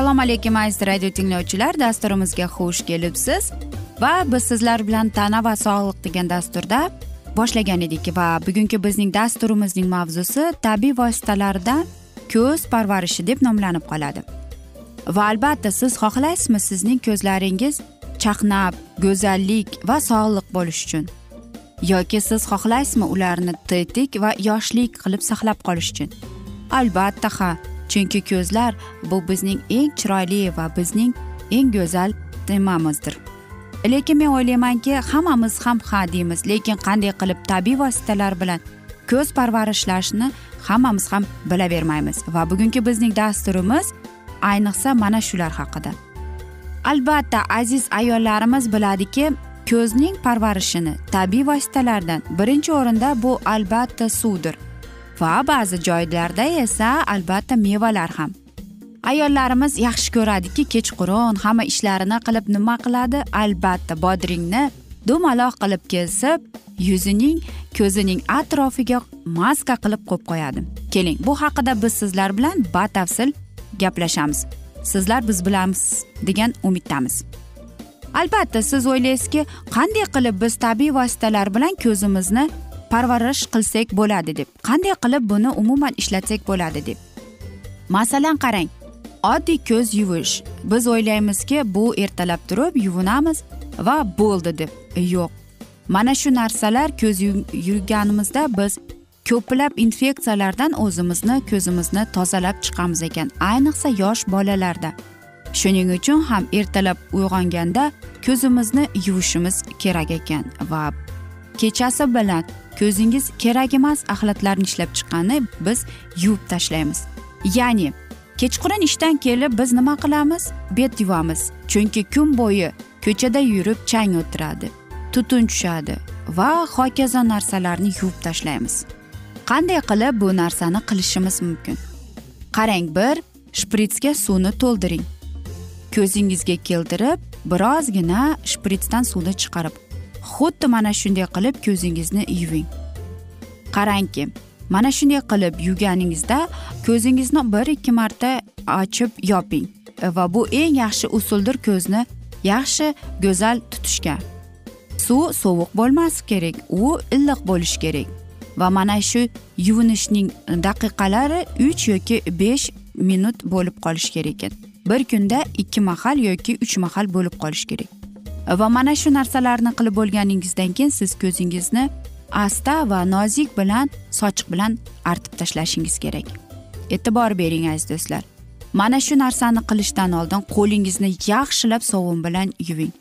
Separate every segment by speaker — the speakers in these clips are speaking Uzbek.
Speaker 1: assalomu alaykum aziz radio tinglovchilar. Dasturimizga xush kelibsiz. Va biz sizlar bilan tana va sog'liq degan dasturda boshlagan edik va bugungi bizning dasturimizning mavzusi tabiiy vositalardan ko'z parvarishi deb nomlanib qoladi. Va albatta siz xohlaysizmi sizning ko'zlaringiz chaqnab go'zallik va sog'liq bo'lishi uchun? Yoki siz xohlaysizmi ularni tetik va yoshlik qilib saqlab qolish uchun? Albatta ha chunki ko'zlar bu bizning eng chiroyli va bizning eng go'zal temamizdir lekin men o'ylaymanki hammamiz ham ha deymiz lekin qanday qilib tabiiy vositalar bilan ko'z parvarishlashni hammamiz ham bilavermaymiz va bugungi bizning dasturimiz ayniqsa mana shular haqida. Albatta aziz ayollarimiz biladiki ko'zning parvarishini tabiiy vositalardan birinchi o'rinda bu albatta suvdir. Va ba'zi joylarda esa albatta mevalar ham. Ayollarimiz yaxshi ko'radiki kechqurun hamma ishlarini qilib nima qiladi? Albatta bodringni dumaloq qilib kesib yuzining ko'zining atrofiga maska qilib qo'yib qo'yadi. Keling bu haqida biz sizlar bilan batafsil gaplashamiz. Sizlar biz bilamiz degan umiddamiz. Albatta siz o'ylaysizki qanday qilib biz tabiiy vositalar bilan ko'zimizni parvarish qilsak bo'ladi deb. Qanday qilib buni umuman ishlatsak bo'ladi deb. Masalan qarang oddiy ko'z yuvish. Biz o'ylaymizki bu ertalab turib yuvinamiz va bo'ldi deb. E, yo'q. Mana shu narsalar ko'z yuvganimizda biz ko'plab infeksiyalardan o'zimizni ko'zimizni tozalab chiqamiz ekan. Ayniqsa yosh bolalarda. Shuning uchun ham ertalab uyg'onganda ko'zimizni yuvishimiz kerak ekan va kechasi bilan ko'zingiz kerak emas axlatlarni ishlab chiqqanni biz yuvib tashlaymiz. Ya'ni kechqurun ishdan kelib biz nima qilamiz? Bet yuvamiz chunki kun bo'yi ko'chada yurib chang o'tiradi tutun tushadi va hokazo narsalarni yuvib tashlaymiz. Qanday qilib bu narsani qilishimiz mumkin? Qarang bir shpritsga suvni to'ldiring. Ko'zingizga keltirib birozgina shpritsdan suvni chiqarib xuddi mana shunday qilib ko'zingizni yuving. Qarangki mana shunday qilib yuvganingizda ko'zingizni bir ikki marta ochib yoping va bu eng yaxshi usuldir ko'zni yaxshi go'zal tutishga. Suv sovuq bo'lmasi kerak u iliq bo'lishi kerak va mana shu yuvinishning daqiqalari uch yoki besh minut bo'lib qolishi kerak ekan. Bir kunda ikki mahal yoki uch mahal bo'lib qolishi kerak. Va mana shu narsalarni qilib bo'lganingizdan keyin siz ko'zingizni asta va nozik bilan sochiq bilan artib tashlashingiz kerak. E'tibor bering aziz do'stlar. Mana shu narsani qilishdan oldin qo'lingizni yaxshilab sovun bilan yuving.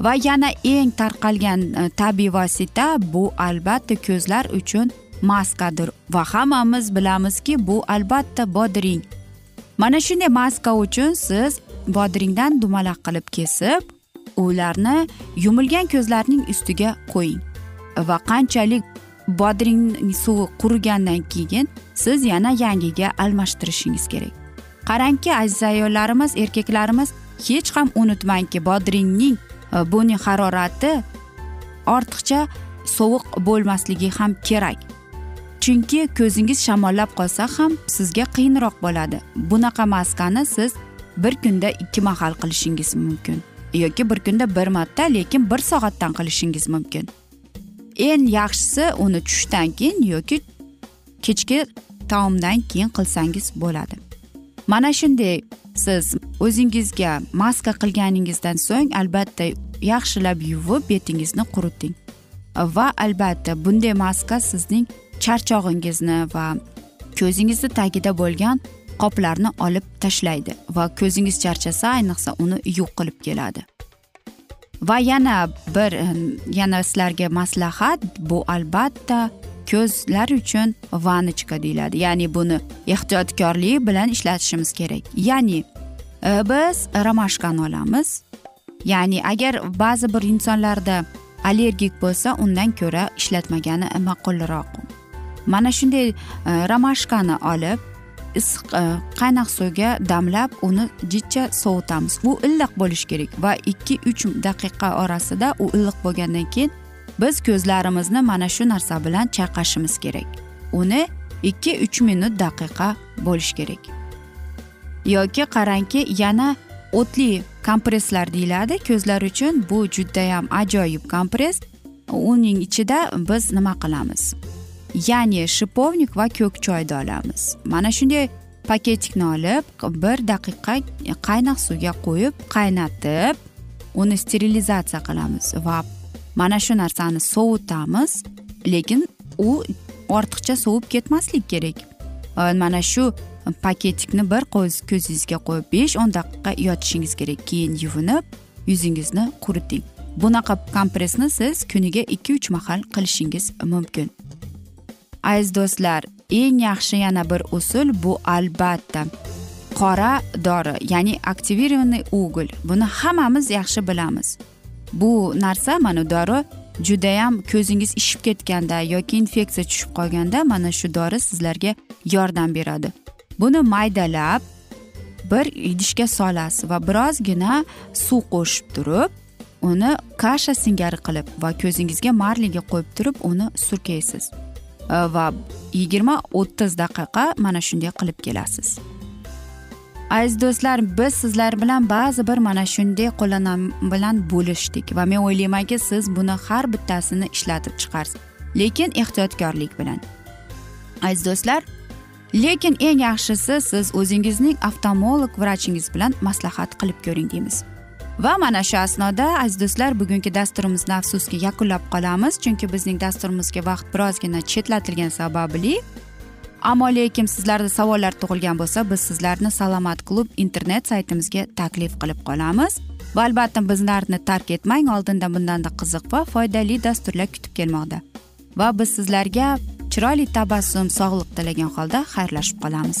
Speaker 1: Va yana eng tarqalgan e, tabiiy vosita bu albatta ko'zlar uchun maskadir va hammamiz bilamizki bu albatta bodring. Mana shunday maska uchun siz bodringdan dumaloq qilib kesib ularni yumilgan ko'zlarning ustiga qo'ying va qanchalik bodring suvi qurigandan keyin siz yana yangiga almashtirishingiz kerak. Qarangki aziz ayollarimiz erkaklarimiz hech ham unutmangki bodringning e, buning harorati ortiqcha sovuq bo'lmasligi ham kerak. Chunki ko'zingiz shamollab qolsa ham sizga qiyinroq bo'ladi. Bunaqa maskani siz bir kunda ikki mahal qilishingiz mumkin. Yoki bir kunda bir marta lekin bir soatdan qilishingiz mumkin. Eng yaxshisi uni tushdan keyin yoki kechki taomdan keyin qilsangiz bo'ladi. Mana shunday siz o'zingizga maska qilganingizdan so'ng albatta yaxshilab yuvib betingizni quriting. Va albatta bunday maska sizning charchog'ingizni va ko'zingizni tagida bo'lgan qoplarni olib tashlaydi va ko'zingiz charchasa ayniqsa uni yo'q qilib keladi. Va yana bir ehm, yana sizlarga maslahat bu albatta ko'zlar uchun vanichka deyiladi. Ya'ni buni ehtiyotkorlik bilan ishlatishimiz kerak. Ya'ni e, biz ramashkani olamiz. Ya'ni agar ba'zi bir insonlarda allergik bo'lsa undan ko'ra ishlatmagani ma'qulroq. Mana shunday e, ramashkani olib issiq e, qaynoq suvga damlab uni jichcha sovutamiz. Bu iliq bo'lishi kerak va ikki uch daqiqa orasida u iliq bo'lgandan keyin biz ko'zlarimizni mana shu narsa bilan chayqashimiz kerak. Uni ikki uch minut daqiqa bo'lishi kerak. Yoki qarangki yana o'tli kompresslar deyiladi. Ko'zlar uchun bu judayam ajoyib kompress. Uning ichida biz nima qilamiz? Ya'ni shipovnik va ko'k choyni olamiz mana shunday paketikni olib bir daqiqa qaynoq suvga qo'yib qaynatib uni sterilizatsiya qilamiz va mana shu narsani sovutamiz lekin u ortiqcha sovib ketmasligi kerak. Mana shu paketikni bir ko'zingizga qo'yib besh o'n daqiqa yotishingiz kerak. Keyin yuvinib yuzingizni quriting. Bunaqa kompressni siz kuniga ikki uch mahal qilishingiz mumkin. Aziz do'stlar eng yaxshi yana bir usul bu albatta. Qora dori ya'ni aktivirованный уголь buni hammamiz yaxshi bilamiz. Bu narsa mana dori judayam ko'zingiz ishib ketganda yoki infeksiya tushib qolganda mana shu dori sizlarga yordam beradi. Buni maydalab bir idishga solasiz va birozgina suv qo'shib turib uni kasha singari qilib va ko'zingizga marliga qo'yib turib uni surkaysiz. Va yigirma o'ttiz daqiqa mana shunday qilib kelasiz aziz do'stlar biz sizlar bilan ba'zi bir mana shunday qo'llanma bilan bo'lishdik va men o'ylaymanki siz buni har bittasini ishlatib chiqarsiz lekin ehtiyotkorlik bilan aziz do'stlar lekin eng yaxshisi siz o'zingizning oftalmolog vrachingiz bilan maslahat qilib ko'ring deymiz va mana shu asnoda aziz do'stlar bugungi dasturimizni afsuski yakunlab qolamiz chunki bizning dasturimizga vaqt birozgina chetlatilgani sababli ammo lekin sizlarda savollar tug'ilgan bo'lsa biz sizlarni salomat klub internet saytimizga taklif qilib qolamiz. Va albatta bizlarni tark etmang oldinda bundanda qiziq va foydali dasturlar kutib kelmoqda. Va biz sizlarga chiroyli tabassum sog'liq tilagan holda xayrlashib qolamiz.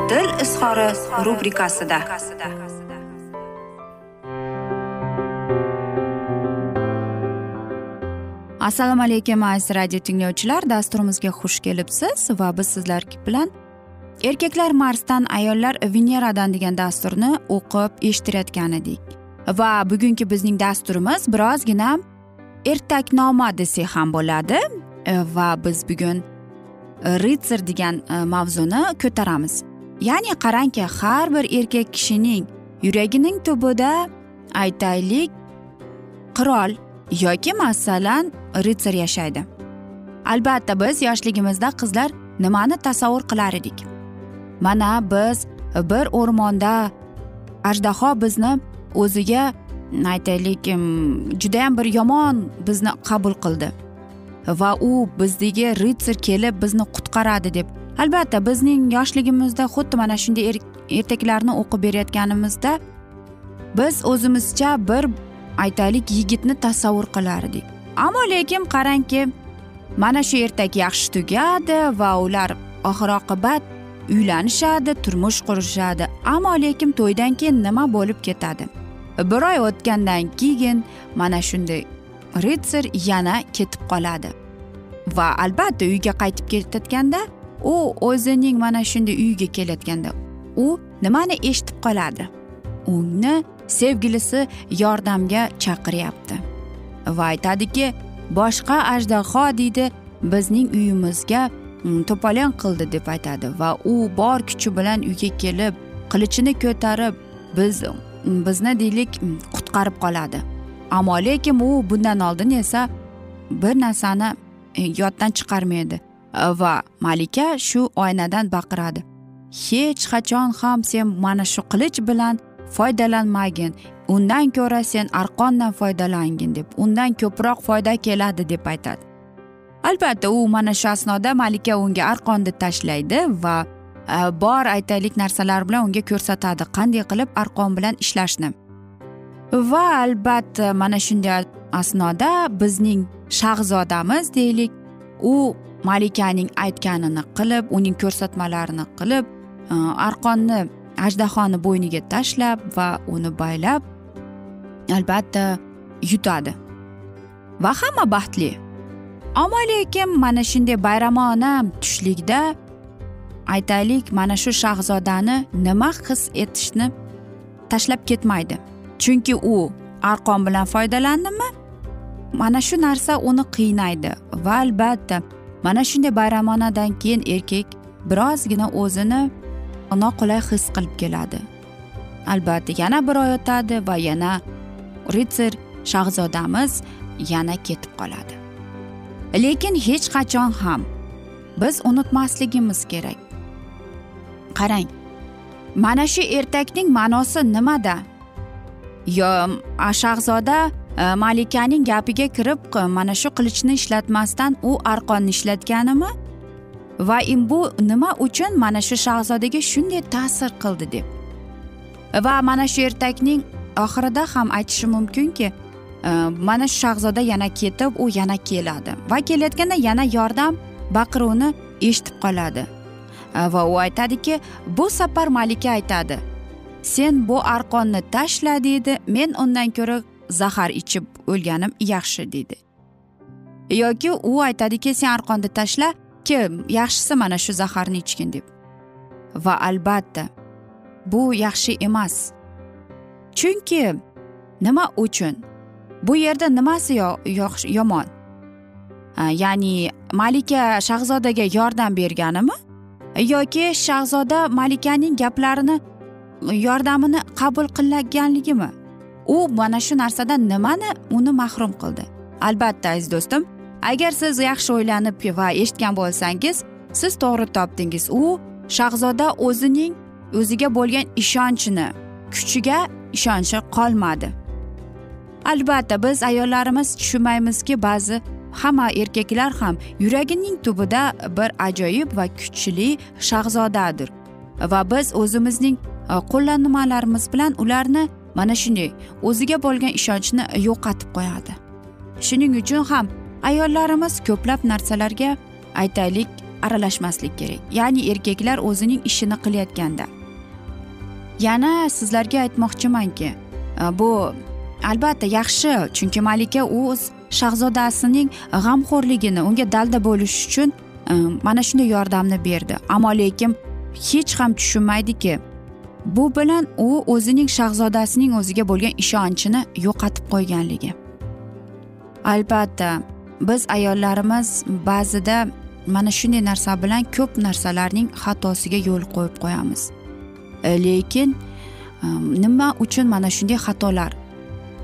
Speaker 1: izhori rubrikasida. Assalomu alaykum aziz radio tinglovchilar. Dasturimizga xush kelibsiz va biz sizlar bilan erkaklar marsdan ayollar veneradan degan dasturni o'qib eshittirayotgan edik. Va bugungi bizning dasturimiz birozgina ertaknoma desak ham bo'ladi. E, va biz bugun ritsar degan e, mavzuni ko'taramiz. Ya'ni qarangki har bir erkak kishining yuragining tubida aytaylik qirol yoki masalan ritsar yashaydi. Albatta biz yoshligimizda qizlar nimani tasavvur qilar edik? Mana biz bir o'rmonda ajdaho bizni o'ziga aytaylik judayam bir yomon bizni qabul qildi va u bizdagi ritsar kelib bizni qutqaradi deb albatta bizning yoshligimizda xuddi mana shunday er-, ertaklarni o'qib berayotganimizda biz o'zimizcha bir aytaylik yigitni tasavvur qilardik. Ammo lekin qarangki mana shu ertak yaxshi tugadi va ular oxir oqibat uylanishadi turmush qurishadi. Ammo lekin to'ydan keyin nima bo'lib ketadi? Bir oy o'tgandan keyin mana shunday ritsar yana ketib qoladi. Va albatta uyga qaytib ketayotganda u o'zining mana shunday uyiga kelayotganda u nimani eshitib qoladi? Uni sevgilisi yordamga chaqiryapti va aytadiki boshqa ajdaho deydi bizning uyimizga mm, to'polon qildi deb aytadi va u bor kuchi bilan uyga kelib qilichini ko'tarib biz mm, bizni deylik mm, qutqarib qoladi. Ammo lekin u bundan oldin esa bir narsani e, yoddan chiqarmaydi. Э, va malika shu oynadan baqiradi. Hech qachon ham sen mana shu qilich bilan foydalanmagin. Undan ko'ra sen arqondan foydalangin deb undan ko'proq foyda keladi deb aytadi. Albatta u mana shu asnoda malika unga arqonni tashlaydi va e, bor aytaylik narsalar bilan unga ko'rsatadi qanday qilib arqon bilan ishlashni. Va albatta mana shunday asnoda bizning shahzodamiz deylik u malikaning aytganini qilib uning ko'rsatmalarini qilib e, arqonni ajdahoni bo'yniga tashlab va uni baylab albatta yutadi. Va hamma baxtli. Ammo lekin mana shunday bayramona tushlikda aytaylik mana shu shahzodani nima his etishni tashlab ketmaydi. Chunki u arqon bilan foydalandimi? Mana shu narsa uni qiynaydi va albatta mana shunday bayramonadan keyin erkak birozgina o'zini noqulay his qilib keladi. Albatta yana bir oy o'tadi va yana ritsar shahzodamiz yana ketib qoladi. Lekin hech qachon ham biz unutmasligimiz kerak. Qarang mana shu ertakning ma'nosi nimada? Yo shahzoda Э, malikaning gapiga kirib mana shu qilichni ishlatmasdan u arqonni ishlatganimi? Va bu nima uchun mana shu shahzodaga shunday ta'sir qildi deb. Va mana shu ertakning oxirida ham aytishi mumkinki e, mana shu shahzoda yana ketib u yana keladi. Va kelayotganda yana yordam baqiruvini eshitib qoladi. E, va u aytadiki bu safar malika aytadi sen bu arqonni tashla deydi. Men undan ko'ra zahar ichib o'lganim yaxshi deydi. Yoki u aytadiki sen arqonni tashla kim? Yaxshisi mana shu zaharni ichgin deb. Va albatta bu yaxshi emas. Chunki nima uchun? Bu yerda nimasi yomon? Ya'ni malika shahzodaga yordam berganimi? Yoki shahzoda malikaning gaplarini yordamini qabul qilganligimi? U mana shu narsadan nimani uni mahrum qildi. Albatta aziz do'stim agar siz yaxshi o'ylanib va eshitgan bo'lsangiz siz to'g'ri topdingiz. U shahzoda o'zining o'ziga bo'lgan ishonchini kuchiga ishonchi qolmadi. Albatta biz ayollarimiz tushunmaymizki ba'zi hamma erkaklar ham yuragining tubida bir ajoyib va kuchli shahzodadir. Va biz o'zimizning e, qo'llanmalarimiz bilan ularni mana shunday o'ziga bo'lgan ishonchni yo'qotib qo'yadi. Shuning uchun ham ayollarimiz ko'plab narsalarga aytaylik aralashmaslik kerak. Ya'ni erkaklar o'zining ishini qilayotganda. Yana sizlarga aytmoqchimanki e, bu albatta yaxshi chunki malika o'z shahzodasining g'amxo'rligini unga dalda bo'lish uchun e, mana shunday yordamni berdi. Ammo lekin hech ham tushunmaydiki bu bilan u o'zining shahzodasining o'ziga bo'lgan ishonchini yo'qotib qo'yganligi. Albatta biz ayollarimiz ba'zida mana shunday narsa bilan ko'p narsalarning xatosiga yo'l qo'yib qo'yamiz. Lekin ehm, nima uchun mana shunday xatolar?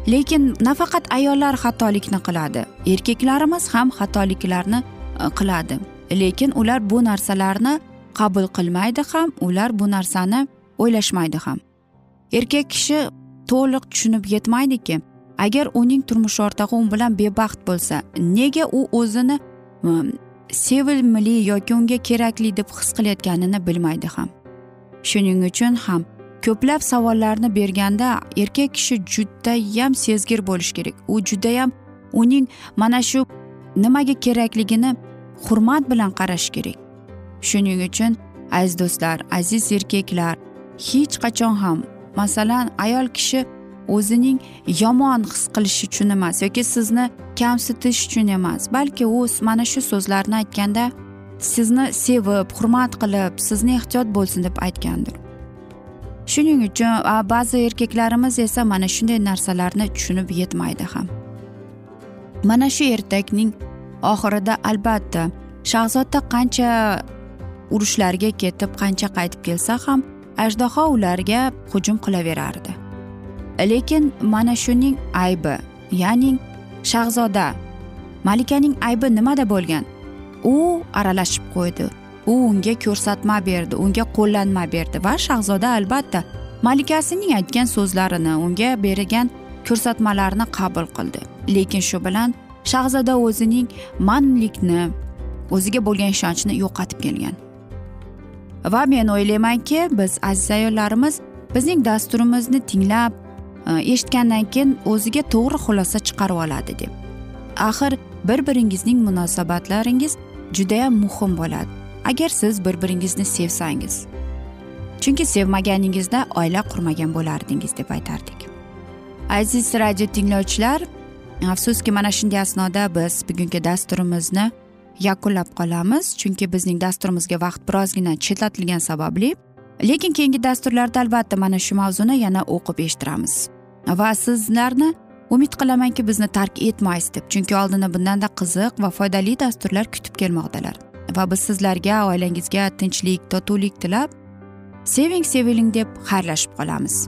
Speaker 1: Lekin nafaqat ayollar xatolikni qiladi erkaklarimiz ham xatoliklarni e, qiladi. Lekin ular bu narsalarni qabul qilmaydi ham ular bu narsani o'ylashmaydi ham. Erkak kishi to'liq tushunib yetmaydiki agar uning turmush o'rtog'i u bilan bebaxt bo'lsa nega u o'zini sevilmli yoki unga kerakli deb his qilayotganini bilmaydi ham. Shuning uchun ham ko'plab savollarni berganda erkak kishi judayam sezgir bo'lishi kerak. U judayam uning mana shu nimaga kerakligini hurmat bilan qarash kerak. Shuning uchun aziz do'stlar aziz erkaklar hech qachon ham. Masalan ayol kishi o'zining yomon his qilish uchun emas yoki sizni kamsitish uchun emas balki u mana shu so'zlarni aytganda sizni sevib hurmat qilib sizni ehtiyot bo'lsin deb aytgandir. Shuning uchun ba'zi erkaklarimiz esa mana shunday narsalarni tushunib yetmaydi ham. Mana shu ertakning oxirida albatta shahzoda qancha urushlarga ketib qancha qaytib kelsa ham ajdaho ularga hujum qilaverardi. Lekin mana shuning aybi ya'ni shahzoda malikaning aybi nimada bo'lgan? U aralashib qo'ydi. U unga ko'rsatma berdi unga qo'llanma berdi va shahzoda albatta malikasining aytgan so'zlarini unga bergan ko'rsatmalarni qabul qildi. Lekin shu bilan shahzoda o'zining manlikni o'ziga bo'lgan ishonchni yo'qotib kelgan. Va men o'ylaymanki biz aziz ayollarimiz bizning dasturimizni tinglab e, eshitgandan keyin o'ziga to'g'ri xulosa chiqarib oladi deb. Axir bir biringizning munosabatlaringiz judayam muhim bo'ladi agar siz bir biringizni sevsangiz. Chunki sevmaganingizda oila qurmagan bo'lardingiz deb aytardik. Aziz radio tinglovchilar afsuski mana shunday asnoda biz bugungi dasturimizni yakunlab qolamiz chunki bizning dasturimizga vaqt birozgina chetlatilgani sababli. Lekin keyingi dasturlarda albatta mana shu mavzuni yana o'qib eshittiramiz. Va sizlarni umid qilamanki bizni tark etmaysiz deb chunki oldinda bundanda qiziq va foydali dasturlar kutib kelmoqdalar. Va biz sizlarga oilangizga tinchlik totuvlik tilab seving seviling deb xayrlashib qolamiz.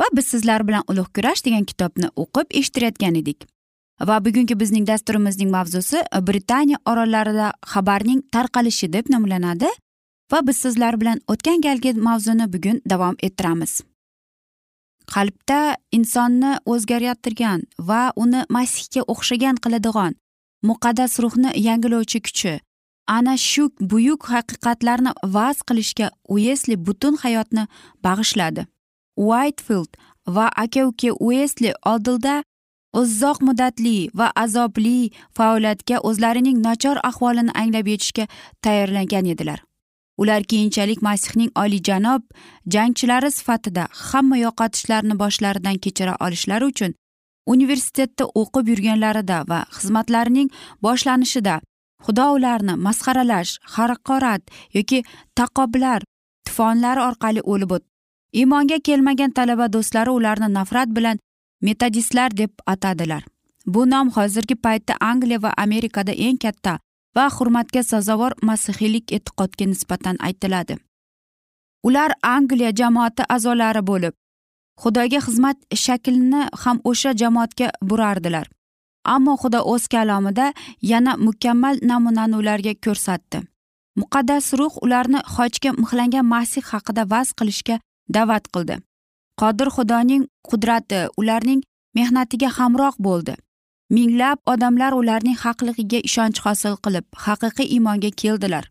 Speaker 1: Va biz sizlar bilan ulug' kurash degan kitobni o'qib eshittirayotgan edik. Va bugungi bizning dasturimizning mavzusi e, britaniya orollarida xabarning tarqalishi deb nomlanadi va biz sizlar bilan o'tgan galgi mavzuni bugun davom ettiramiz. Qalbda insonni o'zgartirgan va uni masihga o'xshagan qiladigan muqaddas ruhni yangilovchi kuchi ana shu buyuk haqiqatlarni vaz qilishga uesli butun hayotni bag'ishladi. Uaytfild va aka uka uesli oldinda uzoq muddatli va azobli faoliyatga o'zlarining nochor ahvolini anglab yetishga tayyorlangan edilar. Ular keyinchalik masihning oliyjanob jangchilari sifatida hamma yo'qotishlarni boshlaridan kechira olishlari uchun universitetda o'qib yurganlarida va xizmatlarining boshlanishida xudo ularni masxaralash haqorat yoki taqoblar tufonlari orqali o'lib iymonga kelmagan talaba do'stlari ularni nafrat bilan metodistlar deb atadilar. Bu nom hozirgi paytda angliya va amerikada eng katta va hurmatga sazovor masihiylik e'tiqodga nisbatan aytiladi. Ular angliya jamoati a'zolari bo'lib xudoga xizmat shaklini ham o'sha jamoatga burardilar. Ammo xudo o'z kalomida yana mukammal namunani ularga ko'rsatdi. Muqaddas ruh ularni xochga mixlangan masih haqida vaz qilishga da'vat qildi. Qodir xudoning qudrati ularning mehnatiga hamroh bo'ldi. Minglab odamlar ularning haqligiga ishonch hosil qilib haqiqiy iymonga keldilar.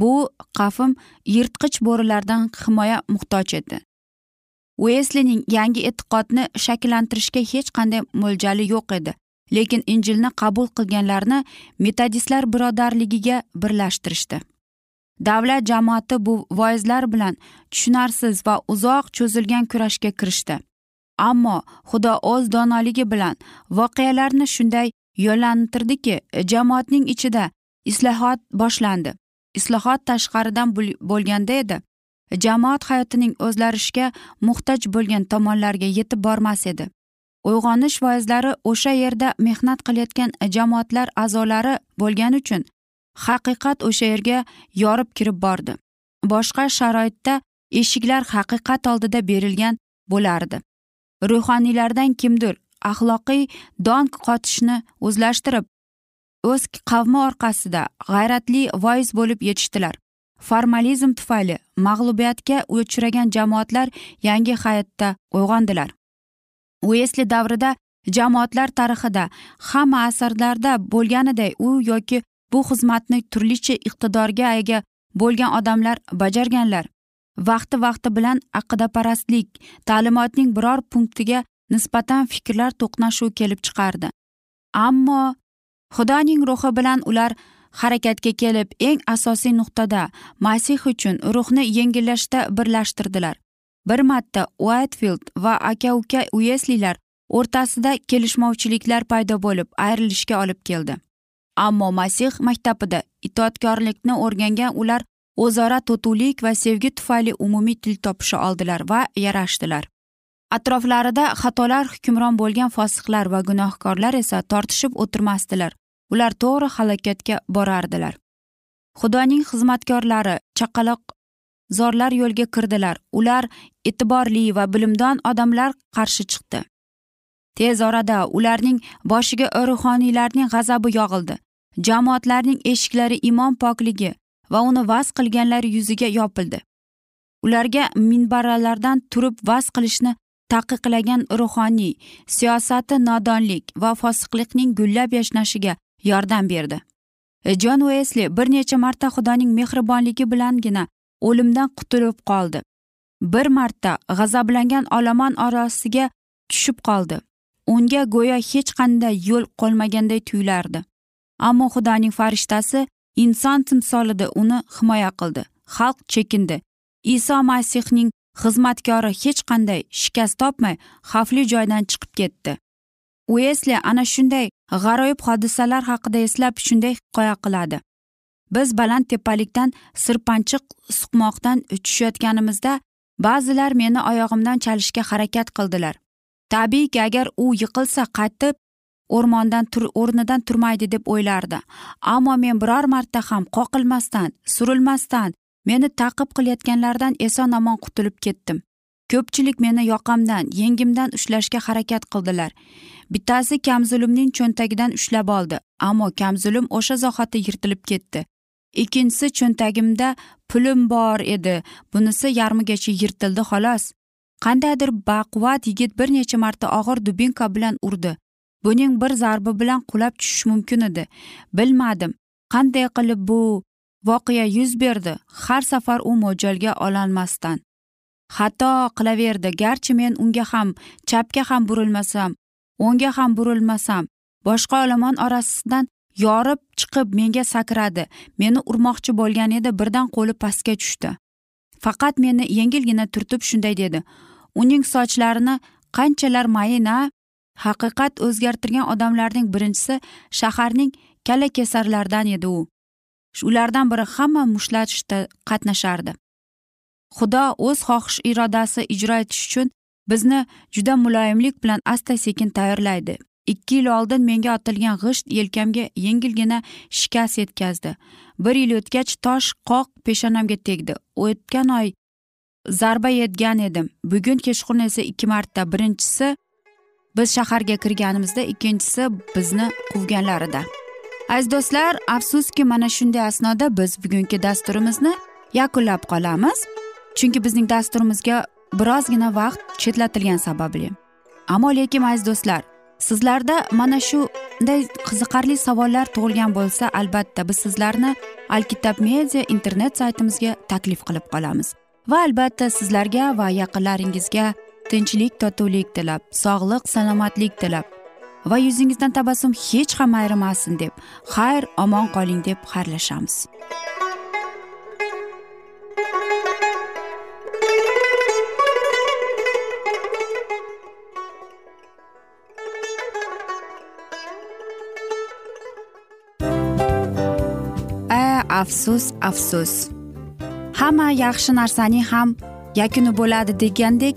Speaker 1: Bu qavm yirtqich bo'rilardan himoya muhtoj edi. Ueslining yangi e'tiqodni shakllantirishga hech qanday mo'ljali yo'q edi lekin injilni qabul qilganlarni metodistlar birodarligiga birlashtirishdi. Davlat jamoati bu voizlar bilan tushunarsiz va uzoq cho'zilgan kurashga kirishdi. Ammo xudo o'z donoligi bilan voqealarni shunday yo'llantirdiki jamoatning ichida islohot boshlandi. Islohot tashqaridan bo'lganda edi. Jamoat hayotining o'zgarishga muhtoj bo'lgan tomonlarga yetib bormas edi. Uyg'onish voizlari o'sha yerda mehnat qilayotgan jamoatlar a'zolari bo'lgani uchun haqiqat o'sha yerga yorib kirib bordi. Boshqa sharoitda eshiklar haqiqat oldida berilgan bo'lardi. Ruhoniylardan kimdir axloqiy don qotishni o'zlashtirib o'z qavmi orqasida g'ayratli voiz bo'lib yetishdilar. Formalizm tufayli mag'lubiyatga uchragan jamoatlar yangi hayotda uyg'ondilar. Uesli davrida jamoatlar tarixida hamma asrlarda bo'lganiday u yoki bu xizmatni turlicha iqtidorga ega bo'lgan odamlar bajarganlar. Vaqti vaqti bilan aqidaparastlik ta'limotning biror punktiga nisbatan fikrlar to'qnashuvi kelib chiqardi. Ammo xudoning ruhi bilan ular harakatga kelib eng asosiy nuqtada masih uchun ruhni yengillashda birlashtirdilar. Bir marta uaytfild va aka uka ueslilar o'rtasida kelishmovchiliklar paydo bo'lib ayrilishga olib keldi. Ammo masih maktabida itoatkorlikni o'rgangan ular o'zaro totuvlik va sevgi tufayli umumiy til topisha oldilar va yarashdilar. Atroflarida xatolar hukmron bo'lgan fosiqlar va gunohkorlar esa tortishib o'tirmasdilar. Ular to'g'ri halokatga borardilar. Xudoning xizmatkorlari chaqaloq zorlar yo'lga kirdilar. Ular e'tiborli va bilimdon odamlar qarshi chiqdi. Tez orada ularning boshiga ruhoniylarning g'azabi yog'ildi. Jamoatlarning eshiklari imon pokligi va uni vaz qilganlar yuziga yopildi. Ularga minbaralardan turib vaz qilishni taqiqlagan ruhoniy siyosati nodonlik va fosiqlikning gullab yashnashiga yordam berdi. Jon uesli bir necha marta xudoning mehribonligi bilangina o'limdan qutulib qoldi. Bir marta g'azablangan olomon orasiga tushib qoldi. Unga go'yo hech qanday yo'l qolmaganday tuyulardi. Ammo xudoning farishtasi inson timsolida uni himoya qildi. Xalq chekindi. Iso masihning xizmatkori hech qanday shikast topmay xavfli joydan chiqib ketdi. Uesli ana shunday g'aroyib hodisalar haqida eslab shunday hikoya qiladi. Biz baland tepalikdan sirpanchiq suqmoqdan tushayotganimizda ba'zilar meni oyog'imdan chalishga harakat qildilar. Tabiiyki agar u yiqilsa qaytib o'rmondan tur o'rnidan turmaydi deb o'ylardi. Ammo men biror marta ham qoqilmasdan surilmasdan meni taqib qilayotganlardan eson omon qutulib ketdim. Ko'pchilik meni yoqamdan yengimdan ushlashga harakat qildilar. Bittasi kamzulimning cho'ntagidan ushlab oldi ammo kamzulim o'sha zahoti yirtilib ketdi. Ikkinchisi cho'ntagimda pulim bor edi bunisi yarmigacha yirtildi xolos. Qandaydir baquvvat yigit bir necha marta og'ir dubinka bilan urdi. Buning bir zarbi bilan qulab tushish mumkin edi. Bilmadim qanday qilib bu voqea yuz berdi. Har safar u mo'ljalga ololmasdan xato qilaverdi garchi men unga ham chapga ham burilmasam o'ngga ham burilmasam boshqa olomon orasidan yorib chiqib menga sakradi. Meni urmoqchi bo'lgan edi birdan qo'li pastga tushdi. Faqat meni yengilgina turtib shunday dedi. Uning sochlarini qanchalar mayin a haqiqat o'zgartirgan odamlarning birinchisi shaharning kalla kesarlaridan edi u. Ulardan biri hamma mushtlashishda qatnashardi. Xudo o'z xohish irodasi ijro etish uchun bizni juda muloyimlik bilan asta sekin tayyorlaydi. Ikki yil oldin menga otilgan g'isht yelkamga yengilgina shikast yetkazdi. Bir yil o'tgach tosh qoq peshonamga tegdi. O'tgan oy zarba yetgan edim. Bugun kechqurun esa ikki marta. Birinchisi biz shaharga kirganimizda ikkinchisi bizni quvganlarida. Aziz do'stlar afsuski mana shunday asnoda biz bugungi dasturimizni yakunlab qolamiz. Chunki bizning dasturimizga birozgina vaqt chetlatilgani sababli. Ammo lekin aziz do'stlar sizlarda mana shunday qiziqarli savollar tug'ilgan bo'lsa albatta biz sizlarni alkitab media internet saytimizga taklif qilib qolamiz. Va albatta sizlarga va yaqinlaringizga tinchlik totuvlik tilab sog'lik salomatlik tilab. Va yuzingizdan tabassum hech ham ayrimasin deb xayr omon qoling deb xayrlashamiz. Afsus afsus. Hamma yaxshi narsaning ham yakuni bo'ladi degandek